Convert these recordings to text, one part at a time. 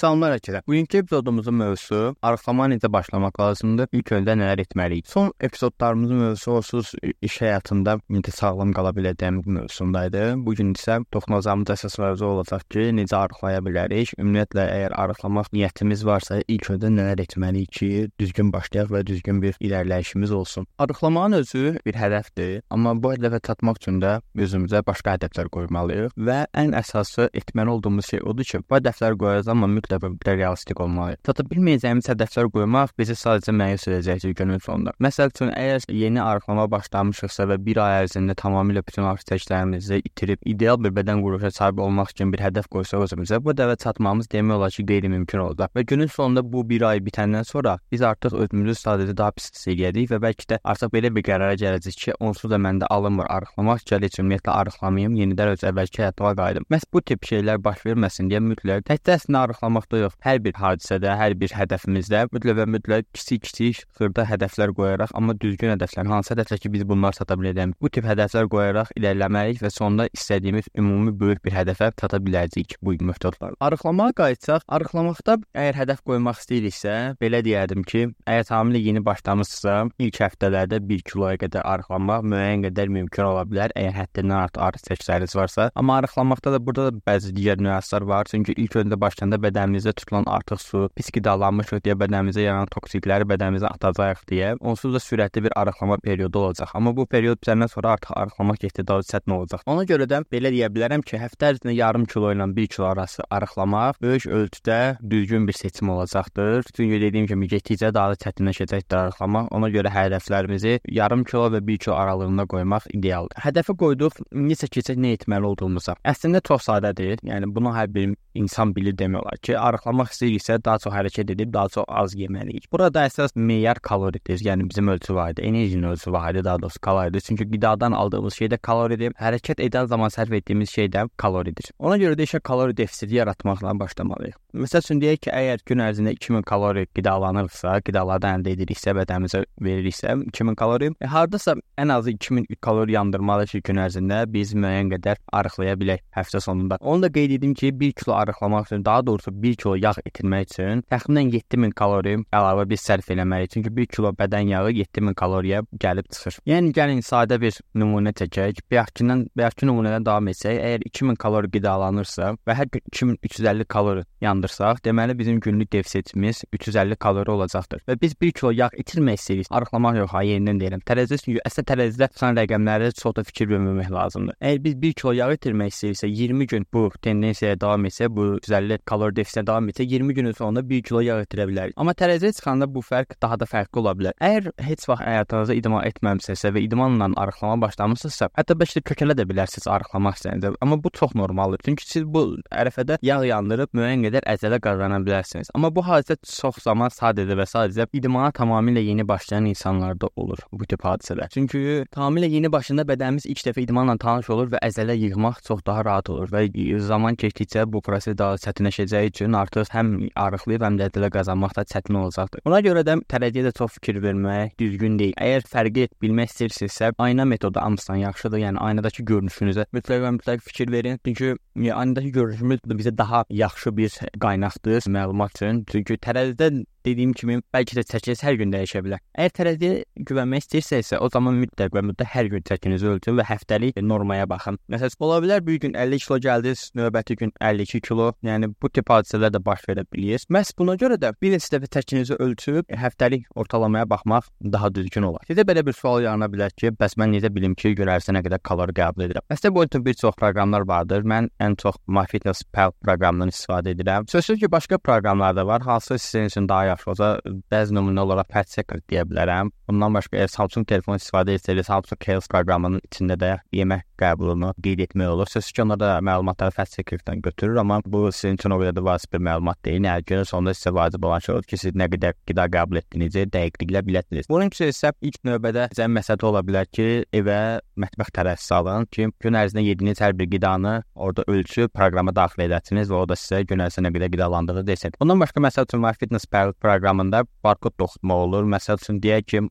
Salamlar kəsə. Bugünkü epizodumuzun mövzusu arıqlama necə başlamaq lazımdır? İlk öncə nələr etməliyik? Son epizodlarımızın mövzusu onsuz iş həyatında necə sağlam qala biləcəyimiz mövzusundaydı. Bu gün isə toxunacağımız əsas mövzu olacaq ki, necə arıqlaya bilərik? Ümumiyyətlə əgər arıqlamaq niyyətimiz varsa, ilk öncə nələr etməliyik ki, düzgün başlayaq və düzgün bir irəliləyişimiz olsun. Arıqlamağın özü bir hədəfdir, amma bu hədəfə çatmaq üçün də özümüzə başqa hədəflər qoymalıyıq və ən əsası etməli olduğumuz şey odur ki, bu hədəflər qoyacağıq, amma mütləq və realistik olmalıyıq. Çata bilməyəcəyimiz hədəflər qoymaq bizi sadəcə məyus edəcəkdir günün sonunda. Məsəl üçün, əgər yeni arıqlama başlamışıqsa və bir ay ərzində tamamilə bütün arxitəktlərimizi itirib ideal bir bədən quruluşa sahib olmaq üçün bir hədəf qoysaq özümüzə, bu hədəfə çatmamız demək olar ki, qeyri-mümkün olacaq. Və günün sonunda bu bir ay bitəndən sonra biz artıq özümüzü sadəcə daha pis hiss edirik və bəlkə də artıq belə bir qərara gələcəyik ki, onsuz da məndə alınmır arıqlamaq, gəl heç ümumiyyətlə arıqlamayım, yenidən öz əvvəlki həyatıma qayıdım. Məs bu tip şeylər baş verməsin deyə mütləq təkcə əslində yox, hər bir hadisədə, hər bir hədəfimizdə mütləq və mütləq kiçik-kiçik xırda hədəflər qoyaraq, amma düzgün hədəflər, hansı hədəflər ki, biz bunlar çata biləcəyik. Bu tip hədəflər qoyaraq irəliləməliyik və sonda istədiyimiz ümumi böyük bir hədəfə çata biləcəyik bu metodlarla. Arıqlamağa qayıtsaq, arıqlamaqda əgər hədəf qoymaq istəyiriksə, belə deyərdim ki, əgər tamamilə yeni başlamısınızsa, ilk həftələrdə 1 kiloya qədər arıqlamaq müəyyən qədər mümkün ola bilər, əgər həddindən artıq arıq çəkisləriniz varsa. Amma arıqlamaqda da burada da bəzi digər nüanslar var, çünki ilk öncə başlayanda bədənimizdə tutulan artıq su, pis qidalanmışıq deyə bədənimizə yaranan toksikləri bədənimizə atacağıq deyə onsuz da sürətli bir arıqlama periodu olacaq. Amma bu period bitəndən sonra artıq arıqlamaq getdikcə çətin olacaq. Ona görə də belə deyə bilərəm ki, həftə ərzində yarım kilo ilə 1 kilo arası arıqlamaq böyük ölçüdə düzgün bir seçim olacaqdır. Çünki dediyim kimi getdikcə daha da çətinləşəcəkdir arıqlamaq. Ona görə hədəflərimizi yarım kilo və 1 kilo aralığında qoymaq idealdır. Hədəfi qoyduq, necə keçək, nə etməli olduğumuza. Əslində çox sadədir. Yəni bunu hər bir insan bilir demək olar ki, arıqlamaq istəyiriksə daha çox hərəkət edib daha çox az yeməliyik. Burada əsas meyar kaloridir. Yəni bizim ölçü vahidi, enerjinin ölçü vahidi daha doğrusu kaloridir. Çünki qidadan aldığımız şey də kaloridir. Hərəkət edən zaman sərf etdiyimiz şey də kaloridir. Ona görə də işə kalori defisiti yaratmaqla başlamalıyıq. Məsəl üçün deyək ki, əgər gün ərzində 2000 kalori qidalanırsa, qidalardan əldə ediriksə, bədənimizə veririksə 2000 kalori, e, hardasa ən azı 2000 kalori yandırmalıyıq ki, gün ərzində biz müəyyən qədər arıqlaya bilək həftə sonunda. Onu da qeyd edim ki, 1 kilo arıqlamaq üçün, daha doğrusu 1 kilo yağ itirmək üçün təxminən 7000 kalori əlavə biz sərf eləməliyik. Çünki 1 kilo bədən yağı 7000 kaloriya gəlib çıxır. Yəni gəlin sadə bir nümunə çəkək. Bayaqkindən, bayaqki nümunədən davam etsək, əgər 2000 kalori qidalanırsa və hər gün 2350 kalori yandırsaq, deməli bizim günlük defisitimiz 350 kalori olacaqdır. Və biz 1 kilo yağ itirmək istəyirik. Arıqlamaq yox, ha yenidən deyirəm. Tərəzidə çünki əsl tərəzidə tutan rəqəmlərə çox da fikir verməmək lazımdır. Əgər biz 1 kilo yağ itirmək istəyiriksə, 20 gün bu tendensiyaya davam etsə, bu 350 kalori defisinə davam etsə, 20 günün sonunda 1 kilo yağ itirə bilərik. Amma tərəziyə çıxanda bu fərq daha da fərqli ola bilər. Əgər heç vaxt həyatınızda idman etməmisinizsə və idmanla arıqlama başlamısınızsa, hətta bəlkə də kökələ də bilərsiniz arıqlamaq istəyəndə. Amma bu çox normaldır. Çünki siz bu ərəfədə yağ yandırıb müəyyən qədər əzələ qazana bilərsiniz. Amma bu hadisə çox zaman sadəcə və sadəcə idmana tamamilə yeni başlayan insanlarda olur bu tip hadisələr. Çünki tamamilə yeni başında bədənimiz ilk dəfə idmanla tanış olur və əzələ yığmaq çox daha rahat olur və zaman keçdikcə bu proses daha çətinləşəcəyi üçün artıq həm arıqlayıb həm də əzələ qazanmaq da çətin olacaqdır. Ona görə də tərəziyə də çox fikir vermək düzgün deyil. Əgər fərqi bilmək istəyirsinizsə, ayna metodu hamısından yaxşıdır. Yəni aynadakı görünüşünüzə mütləq və mütləq fikir verin. Çünki aynadakı görünüşümüz bizə daha yaxşı bir qaynaqdır məlumat üçün. Çünki tərəzidə dediyim kimi bəlkə də çəkiniz hər gün dəyişə bilər. Əgər tərəziyə güvənmək istəyirsinizsə, o zaman mütləq və mütləq hər gün çəkinizi ölçün və həftəlik normaya baxın. Məsələn, ola bilər bir gün 50 kilo gəldiniz, növbəti gün 52 kilo. Yəni bu tip hadisələr də baş verə bilər. Məhz buna görə də bir neçə dəfə çəkinizi ölçüb həftəlik ortalamaya baxmaq daha düzgün olar. Sizə belə bir sual yarana bilər ki, bəs mən necə bilim ki, gün ərzində nə qədər kalori qəbul edirəm? Əslində bu üçün bir çox proqramlar vardır. Mən ən çox MyFitnessPal proqramından istifadə edirəm. Sözsüz ki, başqa proqramlar da var, hansı sizin üçün daha yaxşı olsa, bəzi nümunə olaraq Pet Checker deyə bilərəm. Bundan başqa əgər Samsung telefon istifadə etsəniz, Samsung Health proqramının içində də yemək qəbulunu qeyd etmək olur. Sözsüz ki, onlar da məlumatları Pet Checkerdən götürür, amma bu sizin üçün o qədər də vacib bir məlumat deyil. Yəni günün sonunda sizə vacib olan şey odur ki, siz nə qədər qida qəbul etdiyinizi dəqiqliklə biləsiniz. Bunun üçün isə ilk növbədə sizə məsələ ola bilər ki, evə mətbəx tərəzisi alın ki, gün ərzində yediyiniz hər bir qidanı orada ölçüb proqrama daxil edəsiniz və o da sizə gün ərzində nə qədər qidalandığını desin. Bundan başqa məsəl üçün MyFitnessPal proqramında barkod toxutma olur. Məsəl üçün deyək ki,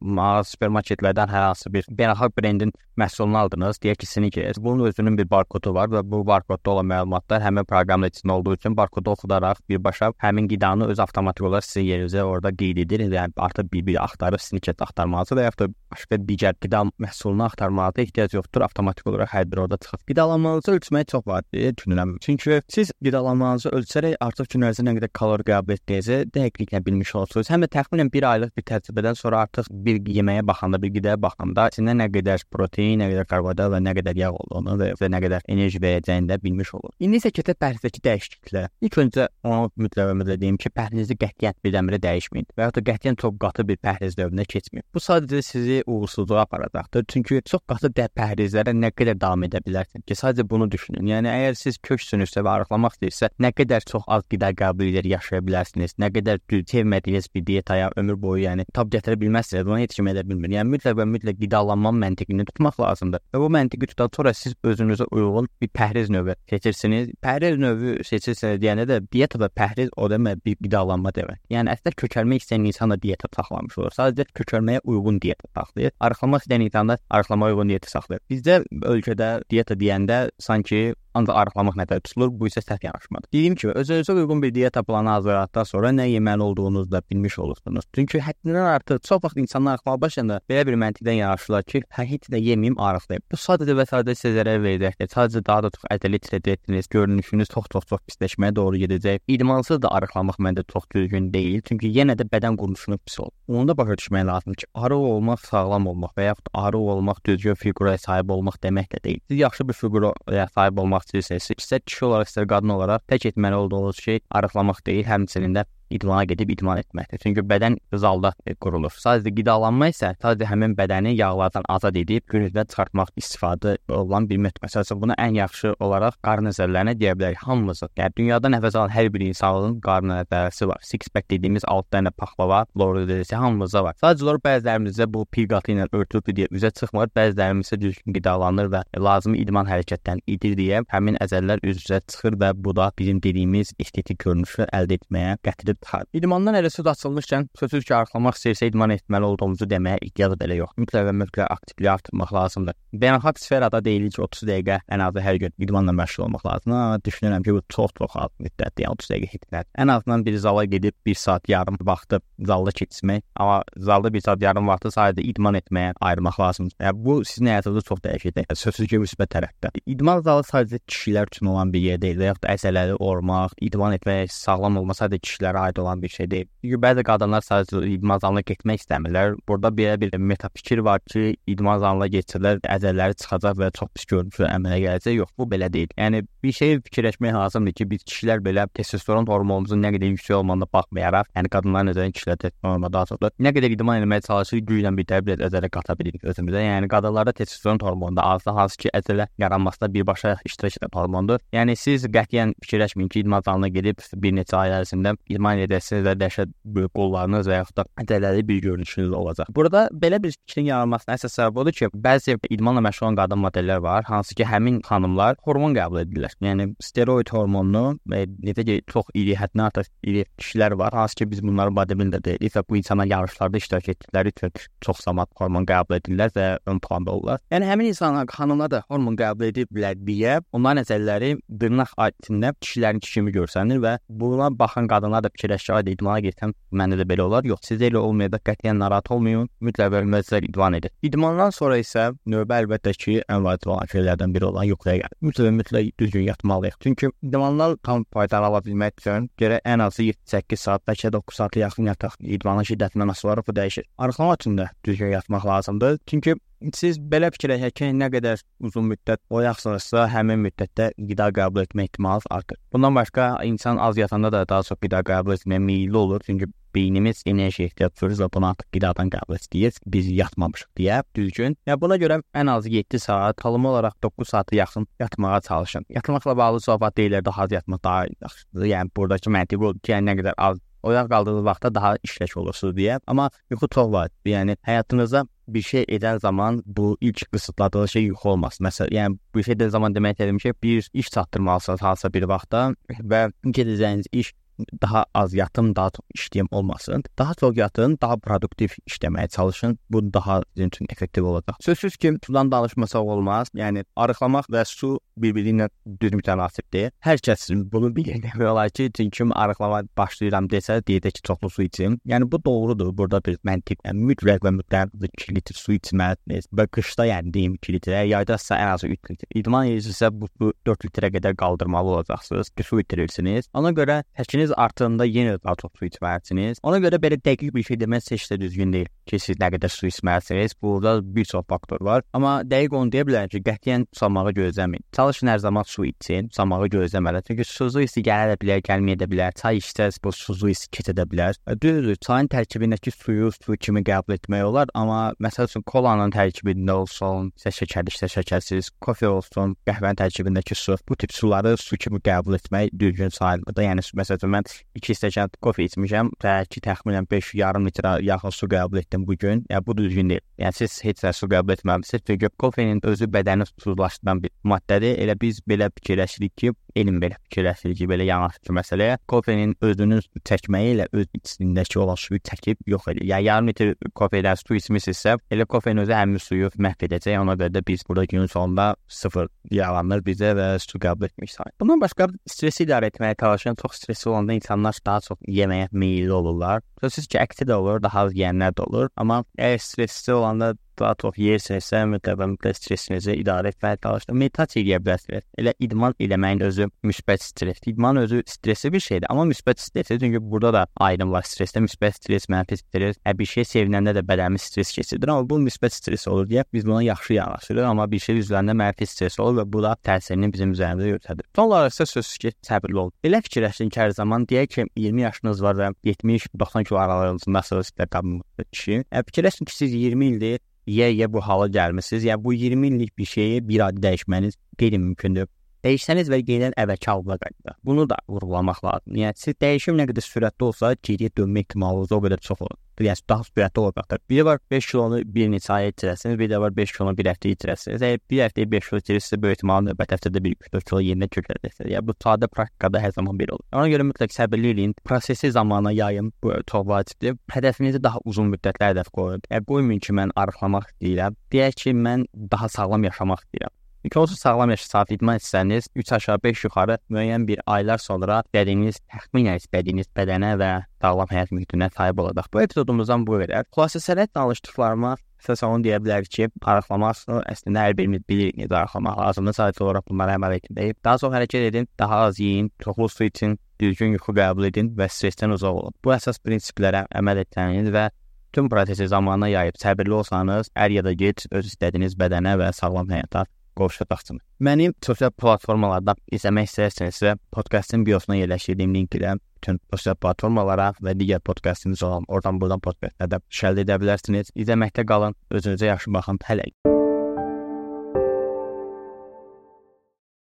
supermarketlərdən hər hansı bir beynəlxalq brendin məhsulunu aldınız. Deyək ki, Snickers ki, bunun özünün bir barkodu var və bu barkodda olan məlumatlar həmin proqramın içində olduğu üçün barkodu oxudaraq birbaşa həmin qidanı öz avtomatik olaraq sizin yerinizə orada qeyd edir. Yəni artıq bir-bir axtarıb sniket axtarmanızı və yaxud da başqa digər qida məhsulunu axtarmağa ehtiyac yoxdur. Avtomatik olaraq hər bir orada çıxır. Qidalanmanızı ölçmək çox vacibdir düşünürəm. Çünki siz qidalanmanızı ölçərək artıq gün ərzində nə qədər kalori qəbul etdiyinizi dəqiqliklə bilmiş olursunuz. Həm də təxminən 1 aylıq bir təcrübədən sonra artıq bir yeməyə baxanda, bir qidaya baxanda içində nə qədər protein, nə qədər karbohidrat və nə qədər yağ olduğunu və, və nə qədər enerji verəcəyini də bilmiş olur. İndi isə keçək pəhrizdəki dəyişikliklərə. İlk öncə onu mütləq mütləq deyim ki, pəhrizi qətiyyən birdən-birə dəyişməyin və ya da qətiyyən çox qatı bir pəhriz növünə keçməyin. Bu sadəcə sizi uğursuzluğa aparacaqdır. Çünki çox qatı pəhrizlərə nə qədər davam edə bilərsiniz ki, sadəcə bunu düşünün. Yəni əgər siz köksünüzsə və arıqlamaq istəyirsə, nə qədər çox az qida qəbul edər yaşaya bilərsiniz. Nə qədər sevmədiyiniz bir diyetaya ömür boyu yəni tab gətirə bilməzsiniz. Bunu heç kim edə bilmir. Yəni mütləq və mütləq qidalanma məntiqini tutmaq lazımdır. Və bu məntiqi tutan sonra siz özünüzə uyğun bir pəhriz növü seçirsiniz. Pəhriz növü seçirsiniz deyəndə də diyeta və pəhriz o demək bir qidalanma demək. Yəni əslində kökəlmək istəyən insan da diyeta saxlamış olur. Sadəcə kökəlməyə uyğun diyeta saxlayır. Arıqlamaq istəyən insan da arıqlamaya uyğun diyeta saxlayır. Bizdə ölkədə diyeta deyəndə sanki ancaq arıqlamaq nəzərdə tutulur. Bu isə səhv yanaşmadır. Dediyim kimi, özünüzə uyğun bir diyeta planı hazırladıqdan sonra nə yeməli olduğunuzu da bilmiş olursunuz. Çünki həddindən artıq çox vaxt insanlar arıqlamağa başlayanda belə bir məntiqdən yanaşırlar ki, hə heç də yeməyim, arıqlayım. Bu sadəcə və sadəcə sizə zərər verəcəkdir. Sadəcə daha da çox ədəli itirəcəksiniz. Görünüşünüz çox-çox-çox pisləşməyə doğru gedəcək. İdmansız da arıqlamaq məndə çox düzgün deyil. Çünki yenə də bədən quruluşunu pis olur. Onu da başa düşmək lazımdır ki, arıq olmaq sağlam olmaq və yaxud arıq olmaq düzgün fiquraya sahib olmaq demək də deyil. Siz yaxşı bir fiquraya sahib olmaq istəyirsiniz, istər kişi olaraq, istər qadın olaraq tək etməli olduğunuz şey arıqlamaq deyil, həmçinin də idmana gedib idman etməkdir. Çünki bədən zalda qurulur. Sadəcə qidalanma isə sadəcə həmin bədəni yağlardan azad edib günüzdə çıxartmaq istifadə olunan bir metod. Məsələn, bunu ən yaxşı olaraq qarın əzələlərinə deyə bilərik. Hamımızın, yəni dünyada nəfəs alan hər bir insanın qarın əzələsi var. Six pack dediyimiz 6 dənə paxlava, lordesi hamımızda var. Sadəcə olaraq bəzilərimizdə bu piqatı ilə örtülüb deyə üzə çıxmır, bəzilərimiz isə düzgün qidalanır və lazımi idman hərəkətdən edir deyə həmin əzələlər üz-üzə çıxır və bu da bizim dediyimiz estetik görünüşü əldə etməyə gətirib çıxar. İdmandan elə söz açılmışkən, sözsüz ki, arıqlamaq istəyirsə idman etməli olduğumuzu deməyə ehtiyac belə yox. Mütləq və mütləq aktivliyi artırmaq lazımdır. Beynəlxalq sferada deyilir ki, 30 dəqiqə ən azı hər gün idmanla məşğul olmaq lazımdır. Düşünürəm ki, bu çox-çox az müddətdir, yəni 30 dəqiqə hitlər. Ən azından bir zala gedib 1 saat yarım vaxtı zalda keçirmək, amma zalda 1 saat yarım vaxtı sadəcə idman etməyə ayırmaq lazımdır. Yəni bu sizin həyatınızı çox dəyişəcək. Sözsüz ki, müsbət tərəfdə. İdman zalı sadəcə kişilər üçün olan bir yer deyil yaxud da əzələləri ormaq, idman etmək, sağlam olma sadəcə kişilərə aid olan bir şey deyil. Çünki bəzi qadınlar sadəcə idman zalına getmək istəmirlər. Burada belə bir metafikir var ki, idman zalına getsələr əzələləri çıxacaq və çox pis görünüşü əmələ gələcək. Yox, bu belə deyil. Yəni bir şey fikirləşmək lazımdır ki, biz kişilər belə testosteron hormonumuzun nə qədər yüksək olmasına baxmayaraq, yəni qadınlar nəzərən kişilər testosteron daha çoxdur. Nə qədər idman etməyə çalışır, güclə bir də bir əzələ qata bilirik özümüzə. Yəni qadınlarda testosteron hormonu da azdır, hansı ki, əzələ yaranmasında birbaşa iştirak edən hormondur. Yəni siz qətiyyən fikirləşməyin ki, idman zalına gedib bir neçə ay ərzində idman edəsiniz və dəhşət böyük qollarınız və yaxud da ədələri bir görünüşünüz olacaq. Burada belə bir fikrin yaranmasına əsas səbəb odur ki, bəzi idmanla məşğul olan qadın modellər var, hansı ki, həmin xanımlar hormon qəbul edirlər. Yəni steroid hormonunu və necə ki, çox iri, həddindən artıq iri kişilər var, hansı ki, biz bunları bodybuilder deyirik və bu insanlar yarışlarda iştirak etdikləri üçün çox zaman hormon qəbul edirlər və ön planda olurlar. Yəni həmin insanlar, xanımlar da hormon qəbul ediblər deyə onların nəzərləri dırnaq altında kişilərin kimi görsənir və buna baxan qadınlar da fikirləşir, "Ay idmana getsəm məndə də belə olar." Yox, sizdə elə olmayacaq. Qətiyyən narahat olmayın. Mütləq mütləq idman edin. İdmandan sonra isə növbə əlbəttə ki, ən vacib olan şeylərdən biri olan yuxuya gəlir. Mütləq mütləq düzgün yatmalıyıq. Çünki idmandan tam faydalana bilmək üçün gərək ən azı 7-8 saat, bəlkə 9 saata yaxın yataq. İdmanın şiddətindən asılı olaraq bu dəyişir. Arıqlamaq üçün də düzgün yatmaq lazımdır. Çünki siz belə fikirləşək ki, nə qədər uzun müddət oyaqsınızsa, həmin müddətdə qida qəbul etmə ehtimalınız artır. Bundan başqa insan az yatanda da daha çox qida qəbul etməyə meylli olur, çünki beynimiz enerji ehtiyac duyur və bunu artıq qidadan qəbul edir. Biz yatmamışıq deyə düzgün. Yəni buna görə ən az 7 saat, qalımı olaraq 9 saata yaxın yatmağa çalışın. Yatmaqla bağlı söhbət deyilər, daha az yatmaq daha yaxşıdır. Yəni burdakı məntiq odur ki, yəni nə qədər az oyaq qaldığınız vaxtda daha işlək olursunuz deyə. Amma yuxu çox vacibdir. Yəni həyatınızda bir şey edən zaman bu ilk qısıtladığınız şey yuxu olmaz. Məsələn, yəni bir şey edən zaman demək istəyirəm ki, bir iş çatdırmalısınız hansısa bir vaxtda və gedəcəyiniz iş daha az yatım, daha çox işləyim olmasın. Daha çox yatın, daha produktiv işləməyə çalışın. Bu daha sizin üçün effektiv olacaq. Sözsüz ki, sudan danışmasaq olmaz. Yəni arıqlamaq və su bir-biri ilə düz mütənasibdir. Hər kəs bunu bilir demək olar ki, çünki arıqlama başlayıram desə, deyəcək ki, çoxlu su içim. Yəni bu doğrudur. Burada bir məntiq, yəni mütləq və mütləq 2 litr su içməlisiniz. Və qışda yəni deyim 2 litr, yayda isə ən azı 3 litr. İdman edirsinizsə bu, bu 4 litrə qədər qaldırmalı olacaqsınız ki, su itirirsiniz. Ona görə təkiniz artığında yenə daha çox su içməlisiniz. Ona görə belə dəqiq bir şey demək heç də düzgün deyil ki, siz nə qədər su içməlisiniz. Burada bir çox faktor var. Amma dəqiq onu deyə bilərəm ki, qətiyyən susamağı gözləməyin. Çalışın hər zaman su için, susamağı gözləməyin. Çünki susuzluq hissi gələ bilər, gəlməyə də bilər. Çay içsəz bu susuzluq hissi keçə də bilər. Düzdür, çayın tərkibindəki suyu su kimi qəbul etmək olar, amma məsəl üçün kolanın tərkibində olsun, isə şəkərli, isə şəkərsiz, kofe olsun, qəhvənin tərkibindəki su, bu tip suları su kimi qəbul etmək düzgün sayılmır da. Yəni məsəl üçün mən 2 stəkan kofe içmişəm, ki, təxminən 5 yarım litrə yaxın su qəbul etdim bu gün. Yəni bu düzgün deyil. Yəni siz heç nə su qəbul etməmisiniz. Çünki kofeinin özü bədəni susuzlaşdıran bir maddədir. Elə biz belə fikirləşirik ki, elm belə fikirləşir ki, belə yanaşır məsələyə. Kofenin özünün çəkməyi ilə öz içindəki olan suyu çəkib yox edir. Yəni yarım litr kofedən su içmisinizsə, elə kofenin özü həmin suyu məhv edəcək. Ona görə də biz burada günün sonunda sıfır yaranır bizə və su qəbul etmiş sayılır. Bundan başqa stresi idarə etməyə çalışan çox stresli olanda insanlar daha çox yeməyə meylli olurlar. Sözsüz ki, əksi də olur, daha az yeyənlər də olur. Amma əgər stresli olanda çox yeyirsinizsə, mütləq və mütləq stressinizi idarə etməyə çalışın. Meditasiya edə bilərsiniz. Elə idman eləməyin özü müsbət stres. İdman özü stresli bir şeydir, amma müsbət stres çünki burada da ayrım var. Stressdə müsbət stres, mənfi stres. Ə, bir şey sevinəndə də bədənimiz stres keçirir, amma bu müsbət stres olur deyə biz buna yaxşı yanaşırıq, amma bir şey üzərində mənfi stres olur və bu da təsirini bizim üzərimizdə göstərir. Son olaraq isə sözsüz ki, səbirli olun. Elə fikirləşin ki, hər zaman deyək ki, 20 yaşınız var və 70-90 kilo aralığınızda sizdə qadın kişi. Ə, fikirləşin ki, siz 20 ildir yeyə bu hala gəlmisiniz. Yəni bu 20 illik bir şeyi bir ayda dəyişməniz qeyri-mümkündür. Dəyişsəniz və yenidən əvvəlki halına qayıdar. Bunu da vurğulamaq lazımdır. Yəni siz dəyişim nə qədər sürətli olsa, geriyə dönmə ehtimalınız o qədər çox olur. Yəni daha sürətli olacaqdır. Biri var 5 kilonu bir neçə ay itirəsiniz, bir də var 5 kilonu bir həftə itirəsiniz. Əgər bir həftəyə 5 kilo itirirsinizsə, böyük ehtimalla növbəti həftədə 1-4 kilo yerinə kökələcəksiniz. Yəni bu sadə praktikada hər zaman belə olur. Ona görə mütləq səbirli olun, prosesi zamana yayın. Bu çox vacibdir. Hədəfinizi daha uzun müddətli hədəf qoyun. Yəni qoymayın ki, mən arıqlamaq istəyirəm. Deyək ki, mən daha sağlam yaşamaq istəyirəm. Onsuz sağlam yaşı saat idman etsəniz, 3 aşağı 5 yuxarı müəyyən bir aylar sonra istədiyiniz, təxminən istədiyiniz bədənə və sağlam həyat mühitinə sahib olacaq. Bu epizodumuzdan bu qədər. Xülasə sənət danışdıqlarıma Əsas onu deyə bilərik ki, arıqlamaq əslində hər birimiz bilirik necə arıqlamaq lazımdır. Sadəcə olaraq bunlara əməl etməyib. Daha çox hərəkət edin, daha az yeyin, çoxlu su için, düzgün yuxu qəbul edin və stressdən uzaq olun. Bu əsas prinsiplərə əməl etsəniz və tüm prosesi zamanına yayıb səbirli olsanız, er ya da gec öz istədiyiniz bədənə və sağlam həyata qovuşacaqsınız. Mənim sosial platformalardan izləmək istəyirsinizsə, podkastın biosuna yerləşdirdiyim linklə bütün sosial platformalara və digər podkastımız olan oradan buradan podkastlərdə şərh edə bilərsiniz. İzləməkdə qalın. Özünüzə yaxşı baxın. Hələlik.